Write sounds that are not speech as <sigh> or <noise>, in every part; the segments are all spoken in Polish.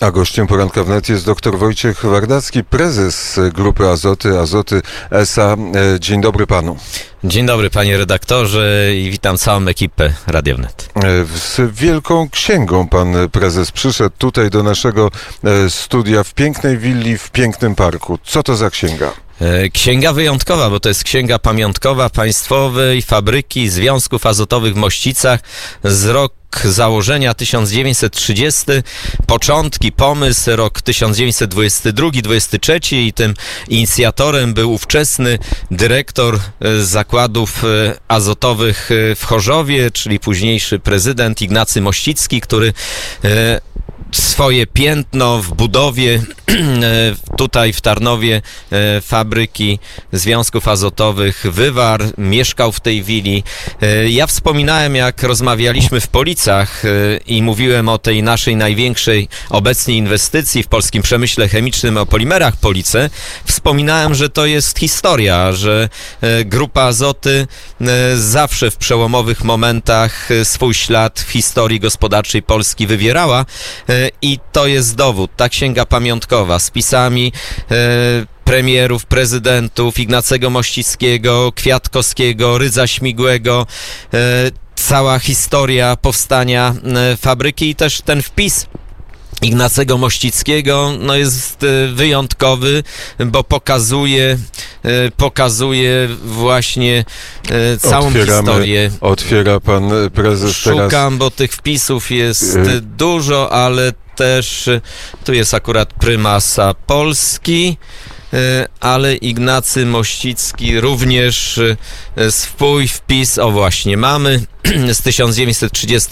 A gościem poranka wnet jest dr Wojciech Wardacki, prezes Grupy Azoty, Azoty SA. Dzień dobry panu. Dzień dobry panie redaktorze i witam całą ekipę Radio Wnet. Z wielką księgą pan prezes przyszedł tutaj do naszego e, studia w pięknej willi, w pięknym parku. Co to za księga? E, Księga wyjątkowa, bo to jest księga pamiątkowa państwowej fabryki związków azotowych w Mościcach z rok założenia 1930, początki, pomysł rok 1922-23 i tym inicjatorem był ówczesny dyrektor e, zakładów e, azotowych w Chorzowie, czyli późniejszy prezydent Ignacy Mościcki, który swoje piętno w budowie <clears throat> e, tutaj w Tarnowie e, fabryki związków azotowych wywarł, mieszkał w tej willi. E, Ja wspominałem, jak rozmawialiśmy w Policach i mówiłem o tej naszej największej obecnie inwestycji w polskim przemyśle chemicznym, o polimerach Police. Wspominałem, że to jest historia, że grupa Azoty zawsze w przełomowych momentach swój ślad w historii gospodarczej Polski wywierała i to jest dowód. Ta księga pamiątkowa z pisami e, premierów, prezydentów Ignacego Mościckiego, Kwiatkowskiego, Rydza Śmigłego, e, cała historia powstania e, fabryki i też ten wpis Ignacego Mościckiego no jest e, wyjątkowy, bo pokazuje, e, pokazuje właśnie e, całą Otwieramy- historię. Otwiera pan prezes teraz. Szukam, bo tych wpisów jest dużo, ale też tu jest akurat prymasa Polski, ale Ignacy Mościcki również e, swój wpis, o właśnie, mamy <clears throat> z 1930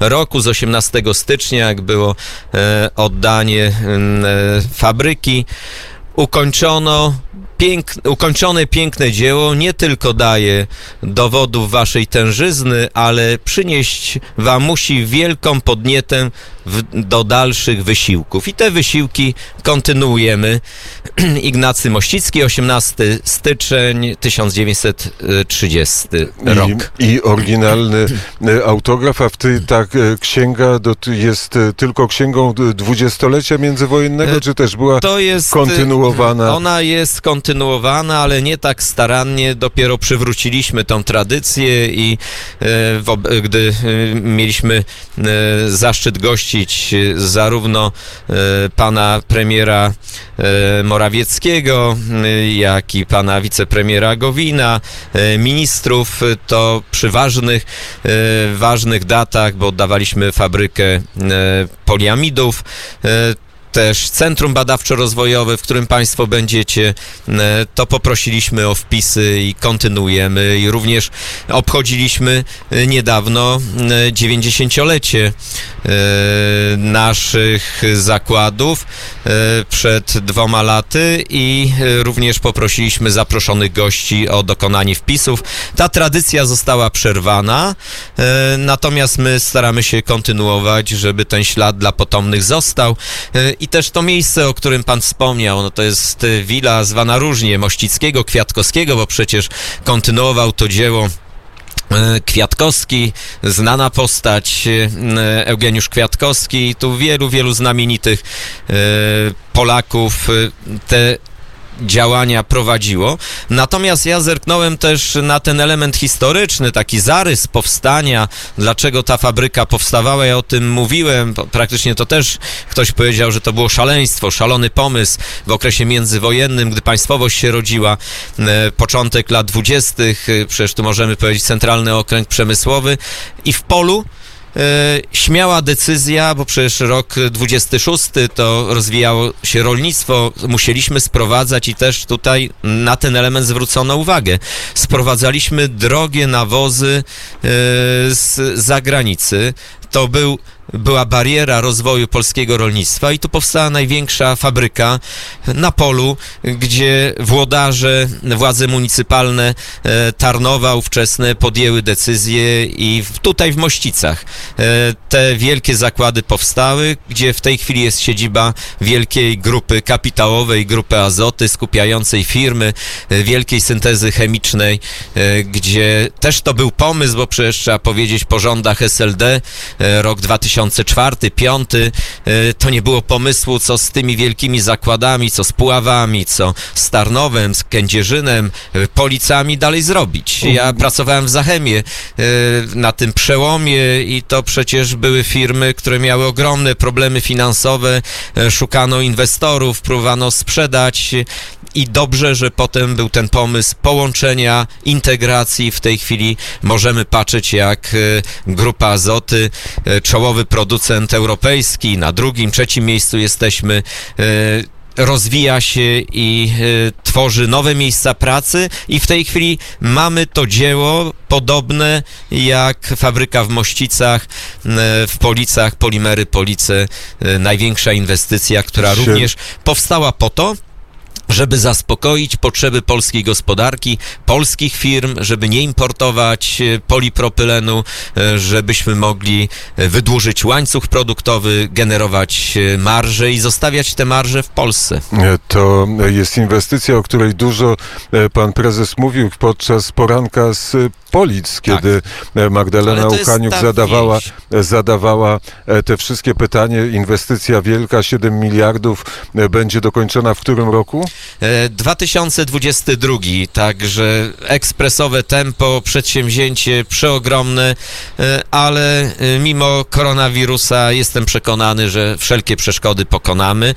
roku, z 18 stycznia, jak było e, oddanie mm, e, fabryki. Ukończono pięk, ukończone piękne dzieło nie tylko daje dowodów waszej tężyzny, ale przynieść wam musi wielką podnietę w, do dalszych wysiłków. I te wysiłki kontynuujemy. <clears throat> Ignacy Mościcki, 18 styczeń 1930 rok. I, I oryginalny e, autograf, a w ty, ta e, księga dot- jest e, tylko księgą dwudziestolecia międzywojennego, czy też była To jest kontynuowana? Ona jest kontynuowana, ale nie tak starannie. Dopiero przywróciliśmy tą tradycję i e, gdy e, mieliśmy e, zaszczyt gościć zarówno pana premiera Morawieckiego, jak i pana wicepremiera Gowina, ministrów, to przy ważnych, ważnych datach, bo oddawaliśmy fabrykę poliamidów, też Centrum Badawczo-Rozwojowe, w którym Państwo będziecie, e, to poprosiliśmy o wpisy i kontynuujemy. I również obchodziliśmy e, niedawno e, 90-lecie e, naszych zakładów przed dwoma laty i również poprosiliśmy zaproszonych gości o dokonanie wpisów. Ta tradycja została przerwana, natomiast my staramy się kontynuować, żeby ten ślad dla potomnych został. E, I też to miejsce, o którym pan wspomniał, no to jest e, wila zwana różnie Mościckiego, Kwiatkowskiego, bo przecież kontynuował to dzieło e, Kwiatkowski, znana postać e, Eugeniusz Kwiatkowski, tu wielu, wielu znamienitych Polaków te działania prowadziło. Natomiast ja zerknąłem też na ten element historyczny, taki zarys powstania, dlaczego ta fabryka powstawała. Ja o tym mówiłem. Praktycznie to też ktoś powiedział, że to było szaleństwo, szalony pomysł w okresie międzywojennym, gdy państwowość się rodziła. E, Początek lat dwudziestych, e, przecież tu możemy powiedzieć centralny okręg przemysłowy i w polu śmiała decyzja, bo przecież rok 26 to rozwijało się rolnictwo, musieliśmy sprowadzać i też tutaj na ten element zwrócono uwagę. Sprowadzaliśmy drogie nawozy e, z zagranicy. To był była bariera rozwoju polskiego rolnictwa i tu powstała największa fabryka na polu, gdzie włodarze, władze municypalne e, Tarnowa ówczesne podjęły decyzję i tutaj w Mościcach e, te wielkie zakłady powstały, gdzie w tej chwili jest siedziba wielkiej grupy kapitałowej, grupy Azoty, skupiającej firmy e, wielkiej syntezy chemicznej, gdzie też to był pomysł, bo przecież trzeba powiedzieć po rządach SLD, rok 2000 2004-2005 to nie było pomysłu, co z tymi wielkimi zakładami, co z Puławami, co z Tarnowem, z Kędzierzynem, e, Policami dalej zrobić. Ja pracowałem w Zachemie e, na tym przełomie i to przecież były firmy, które miały ogromne problemy finansowe, e, szukano inwestorów, próbowano sprzedać i dobrze, że potem był ten pomysł połączenia, integracji. W tej chwili możemy patrzeć, jak e, Grupa Azoty, e, czołowy producent europejski, na drugim, trzecim miejscu jesteśmy. e, Rozwija się i e, tworzy nowe miejsca pracy, i w tej chwili mamy to dzieło podobne jak fabryka w Mościcach, e, w Policach, Polimery Police, e, największa inwestycja, która również powstała po to, żeby zaspokoić potrzeby polskiej gospodarki, polskich firm, żeby nie importować e, polipropylenu, e, żebyśmy mogli e, wydłużyć łańcuch produktowy, generować marże i zostawiać te marże w Polsce. To jest inwestycja, o której dużo pan prezes mówił podczas poranka z Polic, kiedy e, Magdalena Tak. Uchaniuk ta zadawała, wieś. e, zadawała e, te wszystkie pytania. Inwestycja wielka, 7 miliardów, będzie dokończona w którym roku? E, 2022, także ekspresowe tempo, przedsięwzięcie przeogromne, ale mimo koronawirusa jestem przekonany, że wszelkie przeszkody pokonamy.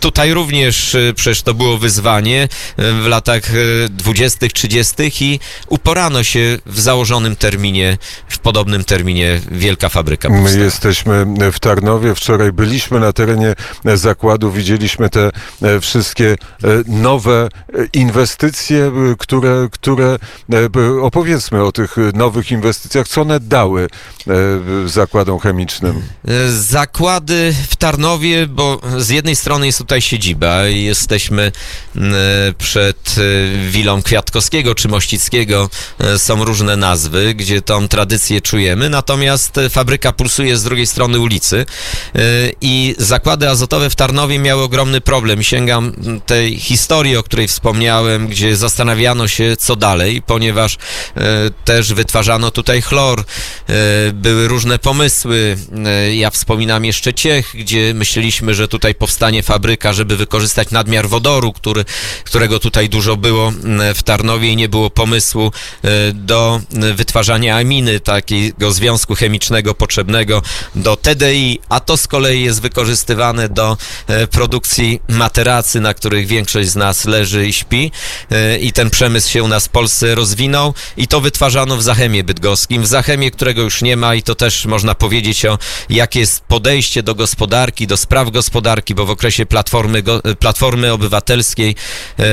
Tutaj również e, przecież to było wyzwanie e, w latach e, 20., 30. i uporano się w założonym terminie, w podobnym terminie wielka fabryka My powstała. jesteśmy w Tarnowie. Wczoraj byliśmy na terenie zakładu, widzieliśmy te wszystkie nowe inwestycje, które, które opowiedzmy o tych nowych inwestycjach, co one dały zakładom chemicznym. Zakłady w Tarnowie, bo z jednej strony jest tutaj siedziba i jesteśmy m, e, przed e, wilą Kwiatkowskiego czy Mościckiego, e, są różne nazwy, gdzie tą tradycję czujemy, natomiast e, fabryka pulsuje z drugiej strony ulicy i zakłady azotowe w Tarnowie miały ogromny problem. Sięgam m, tej historii, o której wspomniałem, gdzie zastanawiano się, co dalej, ponieważ też wytwarzano tutaj chlor, były różne pomysły. Ja wspominam jeszcze Ciech, gdzie myśleliśmy, że tutaj powstanie fabryka, żeby wykorzystać nadmiar wodoru, który, którego tutaj dużo było m, w Tarnowie i nie było pomysłu e, do m, wytwarzania aminy, takiego związku chemicznego potrzebnego do TDI, a to z kolei jest wykorzystywane do e, produkcji materacy, na których większość z nas leży i śpi i ten przemysł się u nas w Polsce rozwinął i to wytwarzano w Zachemie Bydgoskim, w Zachemie, którego już nie ma i to też można powiedzieć o jakie jest podejście do gospodarki, do spraw gospodarki, bo w okresie Platformy, go, Platformy Obywatelskiej e,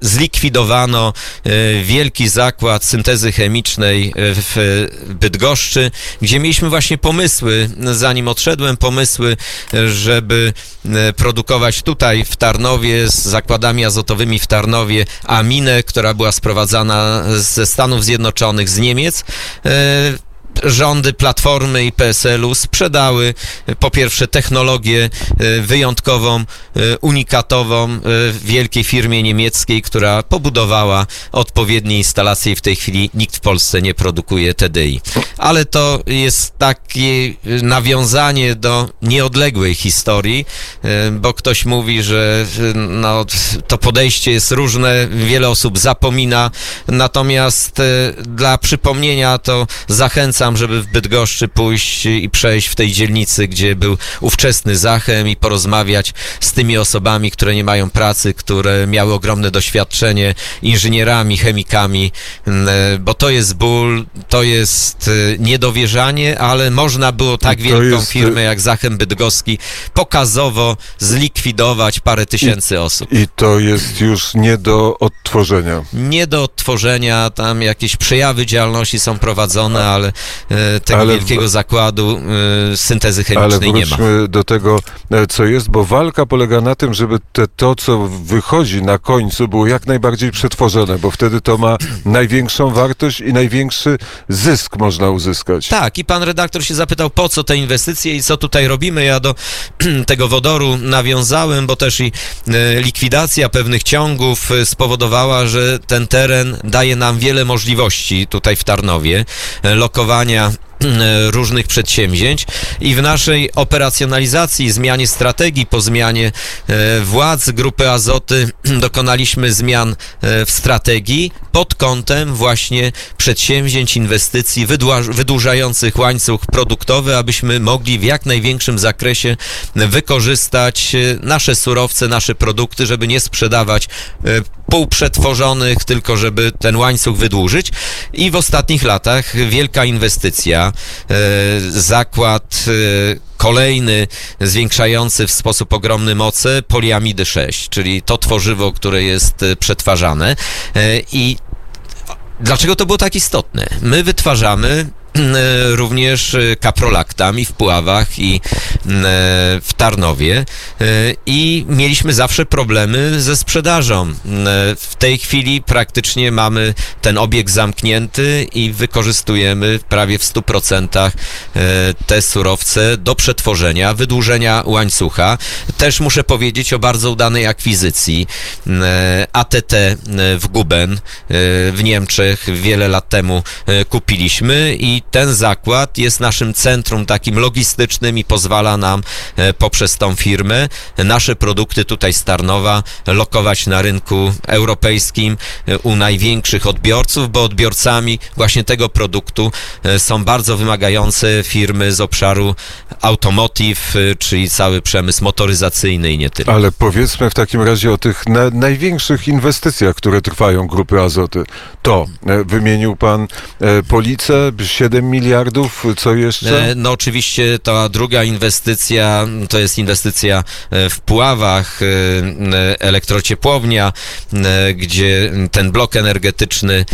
zlikwidowano e, wielki zakład syntezy chemicznej w Bydgoszczy, gdzie mieliśmy właśnie pomysły, zanim odszedłem, pomysły, żeby e, produkować tutaj w Tarnowie z zakładami azotowymi w Tarnowie aminę, która była sprowadzana ze Stanów Zjednoczonych, z Niemiec. Rządy Platformy i PSL-u sprzedały e, po pierwsze technologię e, wyjątkową, e, unikatową wielkiej firmie niemieckiej, która pobudowała odpowiednie instalacje i w tej chwili nikt w Polsce nie produkuje TDI. Ale to jest takie nawiązanie do nieodległej historii, bo ktoś mówi, że no, to podejście jest różne, wiele osób zapomina, natomiast dla przypomnienia to zachęcam, żeby w Bydgoszczy pójść i przejść w tej dzielnicy, gdzie był ówczesny Zachem i porozmawiać z tymi osobami, które nie mają pracy, które miały ogromne doświadczenie inżynierami, chemikami, m, e, bo to jest ból, to jest e, niedowierzanie, ale można było tak wielką jest, e, firmę jak Zachem Bydgoski pokazowo zlikwidować parę tysięcy osób. I to jest już nie do odtworzenia. Nie do odtworzenia, tam jakieś przejawy działalności są prowadzone, ale tego Ale wielkiego zakładu e, syntezy Ale chemicznej nie ma. wróćmy do tego, e, co jest, bo walka polega na tym, żeby te, to, co wychodzi na końcu, było jak najbardziej przetworzone, bo wtedy to ma największą wartość i największy zysk można uzyskać. Tak, i pan redaktor się zapytał, po co te inwestycje i co tutaj robimy. Ja do <clears throat> tego wodoru nawiązałem, bo też i e, likwidacja pewnych ciągów e, spowodowała, że ten teren daje nam wiele możliwości tutaj w Tarnowie. E, Lokowania różnych przedsięwzięć i w naszej operacjonalizacji, zmianie strategii po zmianie e, władz Grupy Azoty <clears throat> dokonaliśmy zmian e, w strategii pod kątem właśnie przedsięwzięć, inwestycji wydłużających łańcuch produktowy, abyśmy mogli w jak największym zakresie wykorzystać e, nasze surowce, nasze produkty, żeby nie sprzedawać e, półprzetworzonych, tylko żeby ten łańcuch wydłużyć. I w ostatnich latach wielka inwestycja, e, zakład e, kolejny zwiększający w sposób ogromny moce poliamidy 6, czyli to tworzywo, które jest e, przetwarzane. I Dlaczego to było tak istotne? My wytwarzamy również e, kaprolaktam i w Puławach i e, w Tarnowie e, i mieliśmy zawsze problemy ze sprzedażą. E, W tej chwili praktycznie mamy ten obieg zamknięty i wykorzystujemy prawie w 100% e, te surowce do przetworzenia, wydłużenia łańcucha. Też muszę powiedzieć o bardzo udanej akwizycji e, ATT w Guben e, w Niemczech wiele lat temu e, kupiliśmy i ten zakład jest naszym centrum takim logistycznym i pozwala nam e, poprzez tą firmę nasze produkty tutaj z Tarnowa lokować na rynku europejskim e, u największych odbiorców, bo odbiorcami właśnie tego produktu e, są bardzo wymagające firmy z obszaru automotive, czyli cały przemysł motoryzacyjny i nie tylko. Ale powiedzmy w takim razie o tych na, największych inwestycjach, które trwają Grupy Azoty. To wymienił pan e, Policę, 7 miliardów, co jeszcze? E, No oczywiście ta druga inwestycja to jest inwestycja e, w Puławach, e, elektrociepłownia, gdzie ten blok energetyczny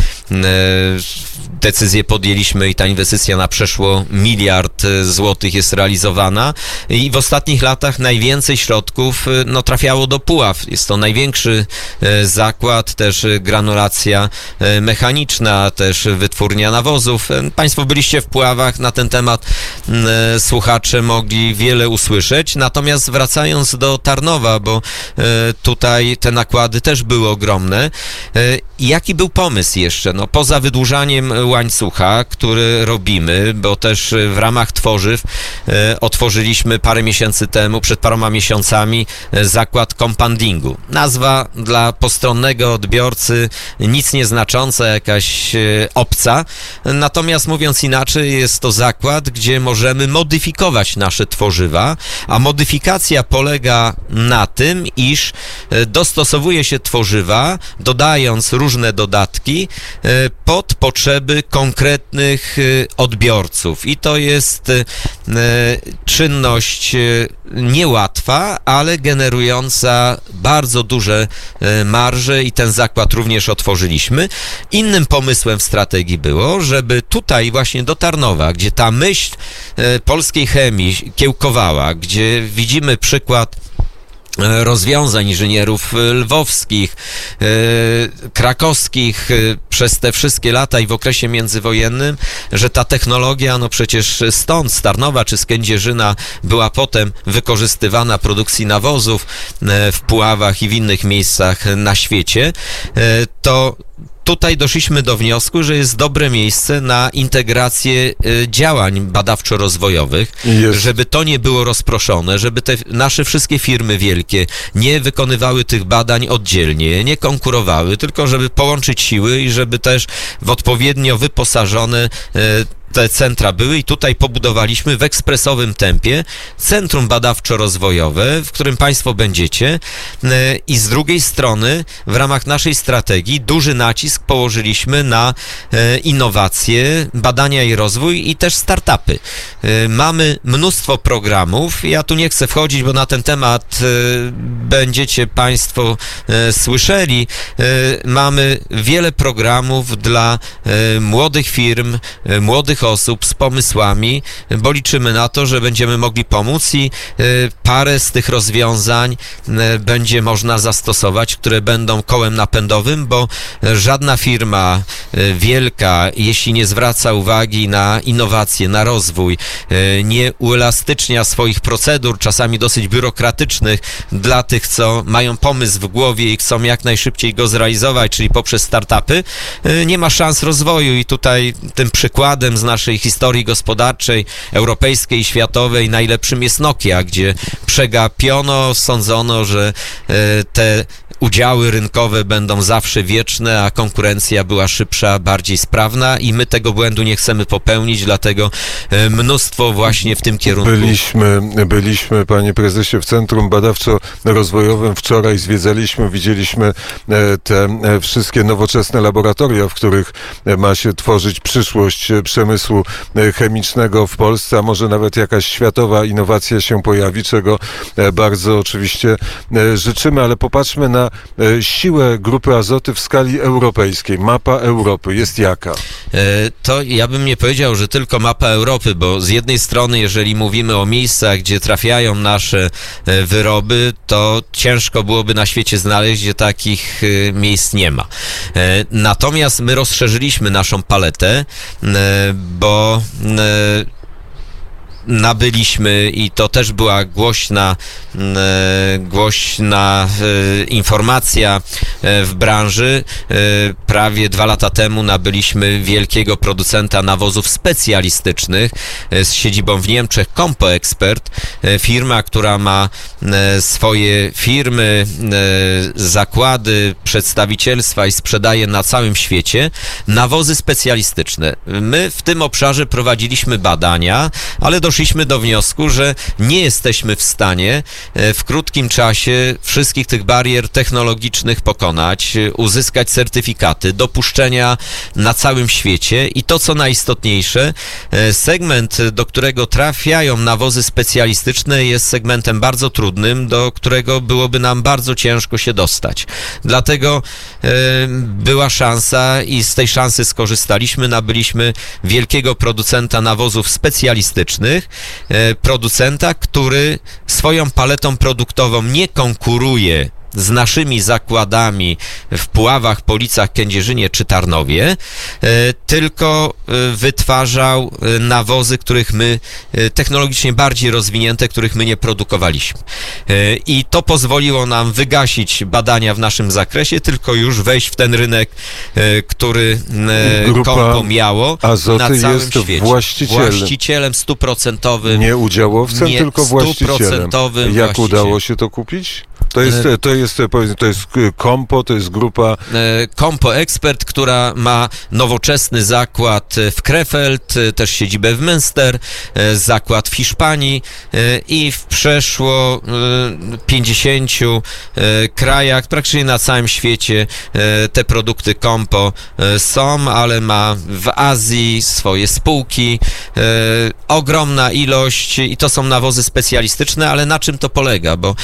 decyzję podjęliśmy i ta inwestycja na przeszło miliard e, złotych jest realizowana i w ostatnich latach najwięcej środków e, no, trafiało do Puław. Jest to największy e, zakład, też granulacja mechaniczna, też wytwórnia nawozów. Państwo byliście w Puławach, na ten temat słuchacze mogli wiele usłyszeć. Natomiast wracając do Tarnowa, bo tutaj te nakłady też były ogromne. Jaki był pomysł jeszcze? No, poza wydłużaniem łańcucha, który robimy, bo też e, w ramach tworzyw e, otworzyliśmy parę miesięcy temu, przed paroma miesiącami, e, zakład kompandingu. Nazwa dla postronnego odbiorcy nic nieznacząca, jakaś obca. Natomiast mówiąc inaczej, jest to zakład, gdzie możemy modyfikować nasze tworzywa, a modyfikacja polega na tym, iż dostosowuje się tworzywa, dodając różne dodatki pod potrzeby konkretnych e, odbiorców. I to jest e, czynność e, niełatwa, ale generująca bardzo duże marże i ten zakład również otworzyliśmy. Innym pomysłem w strategii było, żeby tutaj właśnie do Tarnowa, gdzie ta myśl polskiej chemii kiełkowała, gdzie widzimy przykład rozwiązań inżynierów e, lwowskich, e, krakowskich e, przez te wszystkie lata i w okresie międzywojennym, że ta technologia, no przecież stąd, z Tarnowa czy z Kędzierzyna była potem wykorzystywana w produkcji nawozów w Puławach i w innych miejscach na świecie, to tutaj doszliśmy do wniosku, że jest dobre miejsce na integrację e, działań badawczo-rozwojowych, jest- żeby to nie było rozproszone, żeby te nasze wszystkie firmy wielkie nie wykonywały tych badań oddzielnie, nie konkurowały, tylko żeby połączyć siły i żeby też w odpowiednio wyposażone e, te centra były i tutaj pobudowaliśmy w ekspresowym tempie centrum badawczo-rozwojowe, w którym Państwo będziecie e, i z drugiej strony w ramach naszej strategii duży nacisk położyliśmy na e, innowacje, badania i rozwój i też startupy. E, Mamy mnóstwo programów, ja tu nie chcę wchodzić, bo na ten temat będziecie Państwo słyszeli. Mamy wiele programów dla młodych firm, e, młodych osób z pomysłami, bo liczymy na to, że będziemy mogli pomóc i e, parę z tych rozwiązań e, będzie można zastosować, które będą kołem napędowym, bo żadna firma e, wielka, jeśli nie zwraca uwagi na innowacje, na rozwój, nie uelastycznia swoich procedur, czasami dosyć biurokratycznych, dla tych, co mają pomysł w głowie i chcą jak najszybciej go zrealizować, czyli poprzez startupy, nie ma szans rozwoju i tutaj tym przykładem z naszej historii gospodarczej, europejskiej, światowej, najlepszym jest Nokia, gdzie przegapiono, sądzono, że e, te udziały rynkowe będą zawsze wieczne, a konkurencja była szybsza, bardziej sprawna i my tego błędu nie chcemy popełnić, dlatego e, mnóstwo właśnie w tym kierunku. Byliśmy, byliśmy, panie prezesie, w Centrum Badawczo-Rozwojowym. Wczoraj zwiedzaliśmy, widzieliśmy e, te e, wszystkie nowoczesne laboratoria, w których ma się tworzyć przyszłość przemysłu chemicznego w Polsce, a może nawet jakaś światowa innowacja się pojawi, czego bardzo oczywiście życzymy, ale popatrzmy na e, siłę Grupy Azoty w skali europejskiej. Mapa Europy jest jaka? E, To ja bym nie powiedział, że tylko mapa Europy, bo z jednej strony, jeżeli mówimy o miejscach, gdzie trafiają nasze e, wyroby, to ciężko byłoby na świecie znaleźć, gdzie takich miejsc nie ma. Natomiast my rozszerzyliśmy naszą paletę, bo nabyliśmy i to też była głośna, mm, e, głośna e, informacja e, w branży. Prawie dwa lata temu nabyliśmy wielkiego producenta nawozów specjalistycznych z siedzibą w Niemczech, Compo Expert, firma, która ma swoje firmy, zakłady, przedstawicielstwa i sprzedaje na całym świecie nawozy specjalistyczne. My w tym obszarze prowadziliśmy badania, ale doszliśmy do wniosku, że nie jesteśmy w stanie e, w krótkim czasie wszystkich tych barier technologicznych pokonać, e, uzyskać certyfikaty, dopuszczenia na całym świecie i to, co najistotniejsze, e, segment, do którego trafiają nawozy specjalistyczne jest segmentem bardzo trudnym, do którego byłoby nam bardzo ciężko się dostać. Dlatego była szansa i z tej szansy skorzystaliśmy, nabyliśmy wielkiego producenta nawozów specjalistycznych, producenta, który swoją paletą produktową nie konkuruje z naszymi zakładami w Puławach, Policach, Kędzierzynie czy Tarnowie, e, tylko e, wytwarzał e, nawozy, których my technologicznie bardziej rozwinięte, których my nie produkowaliśmy. I to pozwoliło nam wygasić badania w naszym zakresie, tylko już wejść w ten rynek, który Grupa Kompo miało na całym jest świecie. właścicielem. Właścicielem stuprocentowym. Nie udziałowcem, Nie, tylko właścicielem. Jak właścicielem. udało się to kupić? To jest, E, to jest, powiedzmy, to jest e, Kompo, to jest grupa. E, Compo Expert, która ma nowoczesny zakład w Krefeld, też siedzibę w Münster, zakład w Hiszpanii i w przeszło e, 50 e, krajach, praktycznie na całym świecie te produkty Compo e, są, ale ma w Azji swoje spółki, ogromna ilość i to są nawozy specjalistyczne, ale na czym to polega, bo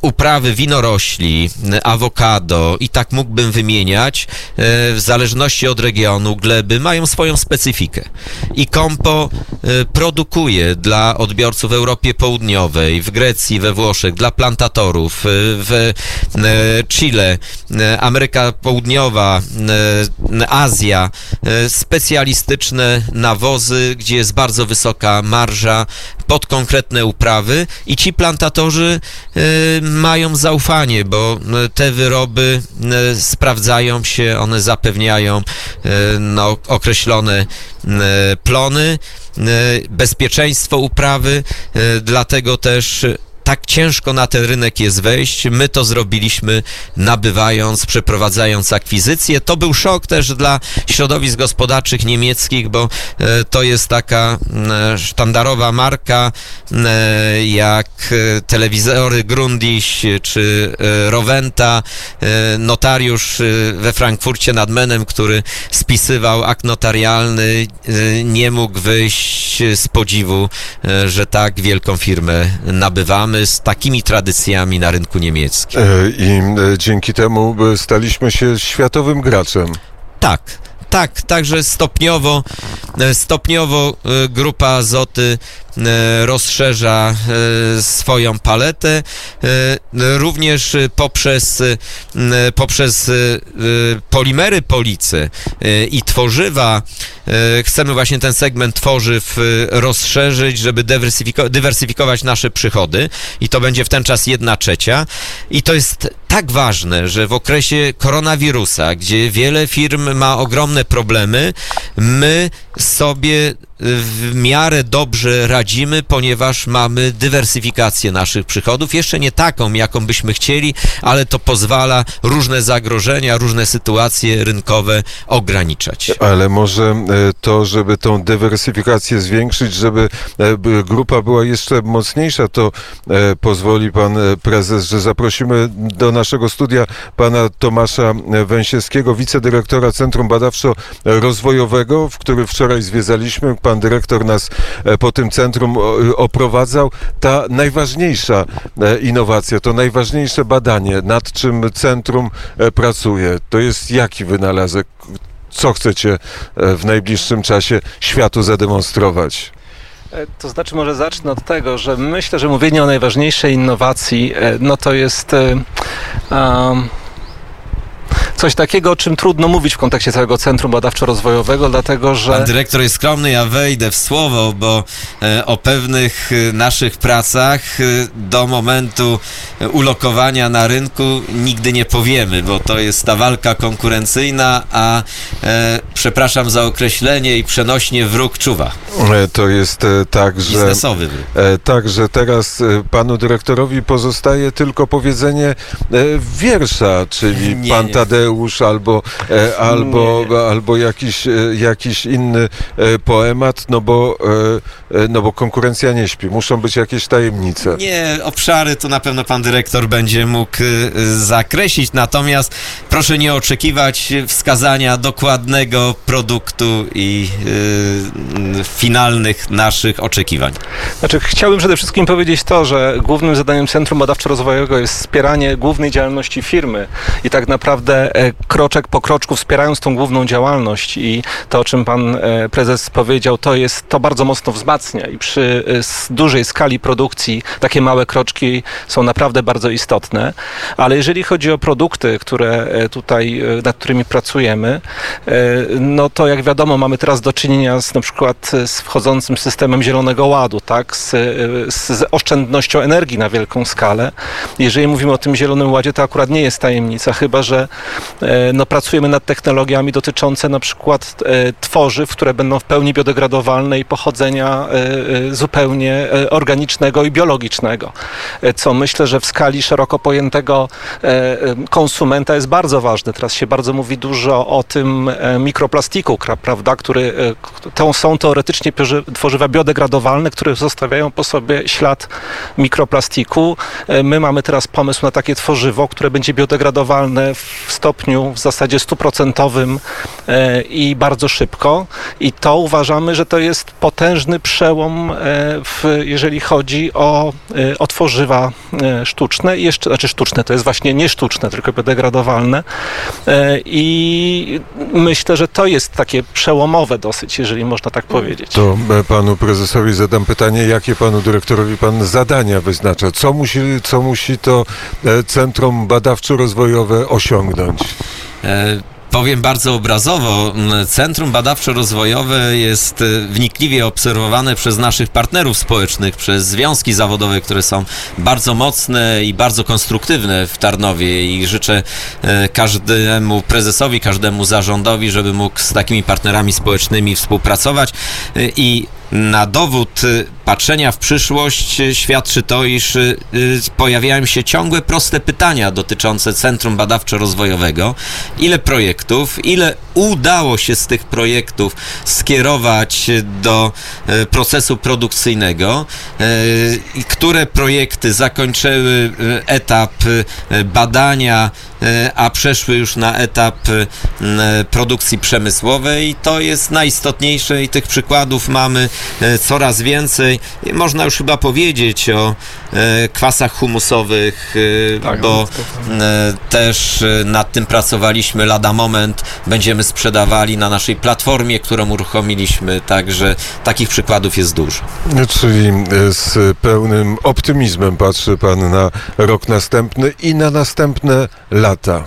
uprawy winorośli, awokado i tak mógłbym wymieniać, e, w zależności od regionu, gleby, mają swoją specyfikę. I Kompo e, produkuje dla odbiorców w Europie Południowej, w Grecji, we Włoszech, dla plantatorów, e, w Chile, Ameryka Południowa, Azja, specjalistyczne nawozy, gdzie jest bardzo wysoka marża pod konkretne uprawy i ci plantatorzy mają zaufanie, bo e, te wyroby e, sprawdzają się, one zapewniają no, określone plony, bezpieczeństwo uprawy, dlatego też tak ciężko na ten rynek jest wejść. My to zrobiliśmy nabywając, przeprowadzając akwizycję. To był szok też dla środowisk gospodarczych niemieckich, bo e, to jest taka e, sztandarowa marka e, jak telewizory Grundiś czy Rowenta, notariusz we Frankfurcie nad Menem, który spisywał akt notarialny, nie mógł wyjść z podziwu, że tak wielką firmę nabywamy z takimi tradycjami na rynku niemieckim. e, i e, dzięki temu e, staliśmy się światowym graczem. Tak, tak, także stopniowo, stopniowo grupa Azoty rozszerza e, swoją paletę, e, również e, poprzez, e, poprzez e, e, polimery policy e, i tworzywa. E, chcemy właśnie ten segment tworzyw e, rozszerzyć, żeby dywersyfiko- dywersyfikować nasze przychody. I to będzie w ten czas jedna trzecia. I to jest tak ważne, że w okresie koronawirusa, gdzie wiele firm ma ogromne problemy, my sobie w miarę dobrze radzimy, ponieważ mamy dywersyfikację naszych przychodów. Jeszcze nie taką, jaką byśmy chcieli, ale to pozwala różne zagrożenia, różne sytuacje rynkowe ograniczać. Ale może e, to, żeby tą dywersyfikację zwiększyć, żeby e, grupa była jeszcze mocniejsza, to e, pozwoli pan prezes, że zaprosimy do naszego studia pana Tomasza Węsiewskiego, wicedyrektora Centrum Badawczo-Rozwojowego, w który wczoraj zwiedzaliśmy. Pan dyrektor nas po tym centrum o- oprowadzał. Ta najważniejsza e, innowacja, to najważniejsze badanie, nad czym centrum e, pracuje, to jest jaki wynalazek? Co chcecie e, w najbliższym czasie światu zademonstrować? To znaczy, może zacznę od tego, że myślę, że mówienie o najważniejszej innowacji, no to jest um, coś takiego, o czym trudno mówić w kontekście całego Centrum Badawczo-Rozwojowego, dlatego Pan że dyrektor jest skromny, ja wejdę w słowo, bo e, o pewnych e, naszych pracach e, do momentu e, ulokowania na rynku nigdy nie powiemy, bo to jest ta walka konkurencyjna, a e, przepraszam za określenie i przenośnie wróg czuwa. E, To jest e, tak, że Biznesowy wróg. e, tak, że teraz e, panu dyrektorowi pozostaje tylko powiedzenie e, wiersza, czyli Nie, pan nie. Tadeusz albo, e, albo, albo jakiś, e, jakiś inny e, poemat, no bo, no bo konkurencja nie śpi. Muszą być jakieś tajemnice. Nie, obszary to na pewno pan dyrektor będzie mógł zakreślić, natomiast proszę nie oczekiwać wskazania dokładnego produktu i finalnych naszych oczekiwań. Znaczy, chciałbym przede wszystkim powiedzieć to, że głównym zadaniem Centrum Badawczo-Rozwojowego jest wspieranie głównej działalności firmy i tak naprawdę kroczek po kroczku wspierając tą główną działalność i to, o czym pan e, prezes powiedział, to jest, to bardzo mocno wzmacnia i przy e, dużej skali produkcji takie małe kroczki są naprawdę bardzo istotne, ale jeżeli chodzi o produkty, które e, tutaj, e, nad którymi pracujemy, e, no to jak wiadomo mamy teraz do czynienia z na przykład e, z wchodzącym systemem Zielonego Ładu, tak, z, e, z, oszczędnością energii na wielką skalę. Jeżeli mówimy o tym Zielonym Ładzie, to akurat nie jest tajemnica, chyba że e, no, pracujemy nad technologiami dotyczące na przykład e, tworzyw, które będą w pełni biodegradowalne i pochodzenia e, e, zupełnie e, organicznego i biologicznego, e, co myślę, że w skali szeroko pojętego e, e, konsumenta jest bardzo ważne. Teraz się bardzo mówi dużo o tym e, mikroplastiku, prawda, który e, to są teoretycznie tworzywa biodegradowalne, które zostawiają po sobie ślad mikroplastiku. E, My mamy teraz pomysł na takie tworzywo, które będzie biodegradowalne w stopniu w zasadzie stuprocentowym e, i bardzo szybko. I to uważamy, że to jest potężny przełom, e, w, jeżeli chodzi o, e, o tworzywa sztuczne. Jeszcze, znaczy sztuczne, to jest właśnie nie sztuczne, tylko biodegradowalne. I myślę, że to jest takie przełomowe dosyć, jeżeli można tak powiedzieć. To panu prezesowi zadam pytanie, jakie panu dyrektorowi pan zadania wyznacza? Co musi, co musi to Centrum Badawczo-Rozwojowe osiągnąć? E, Powiem bardzo obrazowo, Centrum Badawczo-Rozwojowe jest e, wnikliwie obserwowane przez naszych partnerów społecznych, przez związki zawodowe, które są bardzo mocne i bardzo konstruktywne w Tarnowie i życzę e, każdemu prezesowi, każdemu zarządowi, żeby mógł z takimi partnerami społecznymi współpracować. I na dowód y, patrzenia w przyszłość y, świadczy to, iż y, pojawiają się ciągłe proste pytania dotyczące Centrum Badawczo-Rozwojowego. Ile projektów, ile udało się z tych projektów skierować do procesu produkcyjnego, które projekty zakończyły etap badania, a przeszły już na etap produkcji przemysłowej. To jest najistotniejsze i tych przykładów mamy coraz więcej. I Można już chyba powiedzieć o e, kwasach humusowych, e, Tak, bo e, też e, nad tym pracowaliśmy lada moment. Będziemy sprzedawali na naszej platformie, którą uruchomiliśmy, także takich przykładów jest dużo. Czyli e, z pełnym optymizmem patrzy pan na rok następny i na następne lata.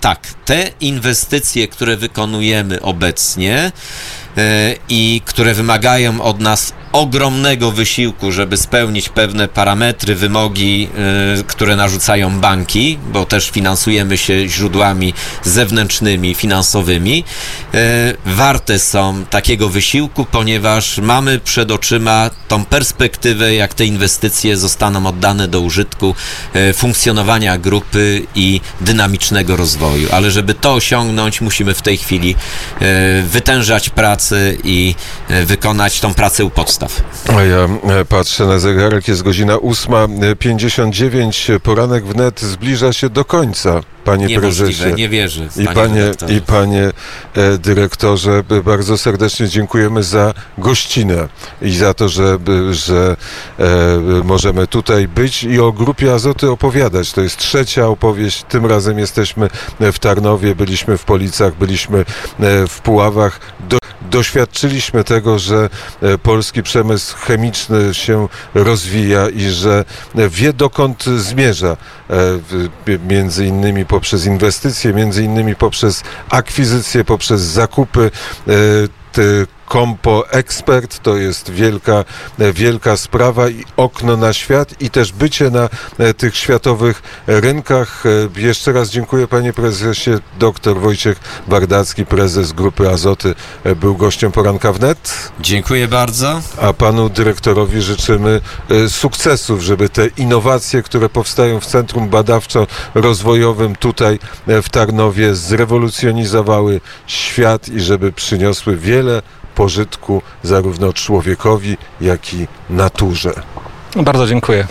Tak, te inwestycje, które wykonujemy obecnie e, i które wymagają od nas ogromnego wysiłku, żeby spełnić pewne parametry, wymogi, e, które narzucają banki, bo też finansujemy się źródłami zewnętrznymi, finansowymi, e, warte są takiego wysiłku, ponieważ mamy przed oczyma tą perspektywę, jak te inwestycje zostaną oddane do użytku e, funkcjonowania grupy i dynamicznego rozwoju. Ale żeby to osiągnąć, musimy w tej chwili e, wytężać pracę i e, wykonać tą pracę u podstaw. Ja e, patrzę na zegarek, jest godzina 8.59, poranek wnet zbliża się do końca, panie Niemożliwe, prezesie. nie. I panie, redaktorze. I panie e, dyrektorze, b- bardzo serdecznie dziękujemy za gościnę i za to, że, że e, możemy tutaj być i o grupie Azoty opowiadać. To jest trzecia opowieść. Tym razem jesteśmy w Tarnowie, byliśmy w Policach, byliśmy e, w Puławach. Do, doświadczyliśmy tego, że e, polski przemysł chemiczny się rozwija i że e, wie dokąd zmierza. E, między innymi poprzez inwestycje, między innymi poprzez akwizycje, poprzez zakupy. e, Kompo Expert to jest wielka, e, wielka sprawa i okno na świat i też bycie na e, tych światowych rynkach. E, Jeszcze raz dziękuję panie prezesie. Dr Wojciech Bardacki, prezes Grupy Azoty, był gościem poranka wnet. Dziękuję bardzo. A panu dyrektorowi życzymy sukcesów, żeby te innowacje, które powstają w Centrum Badawczo-Rozwojowym tutaj w Tarnowie zrewolucjonizowały świat i żeby przyniosły wiele pożytku zarówno człowiekowi, jak i naturze. Bardzo dziękuję.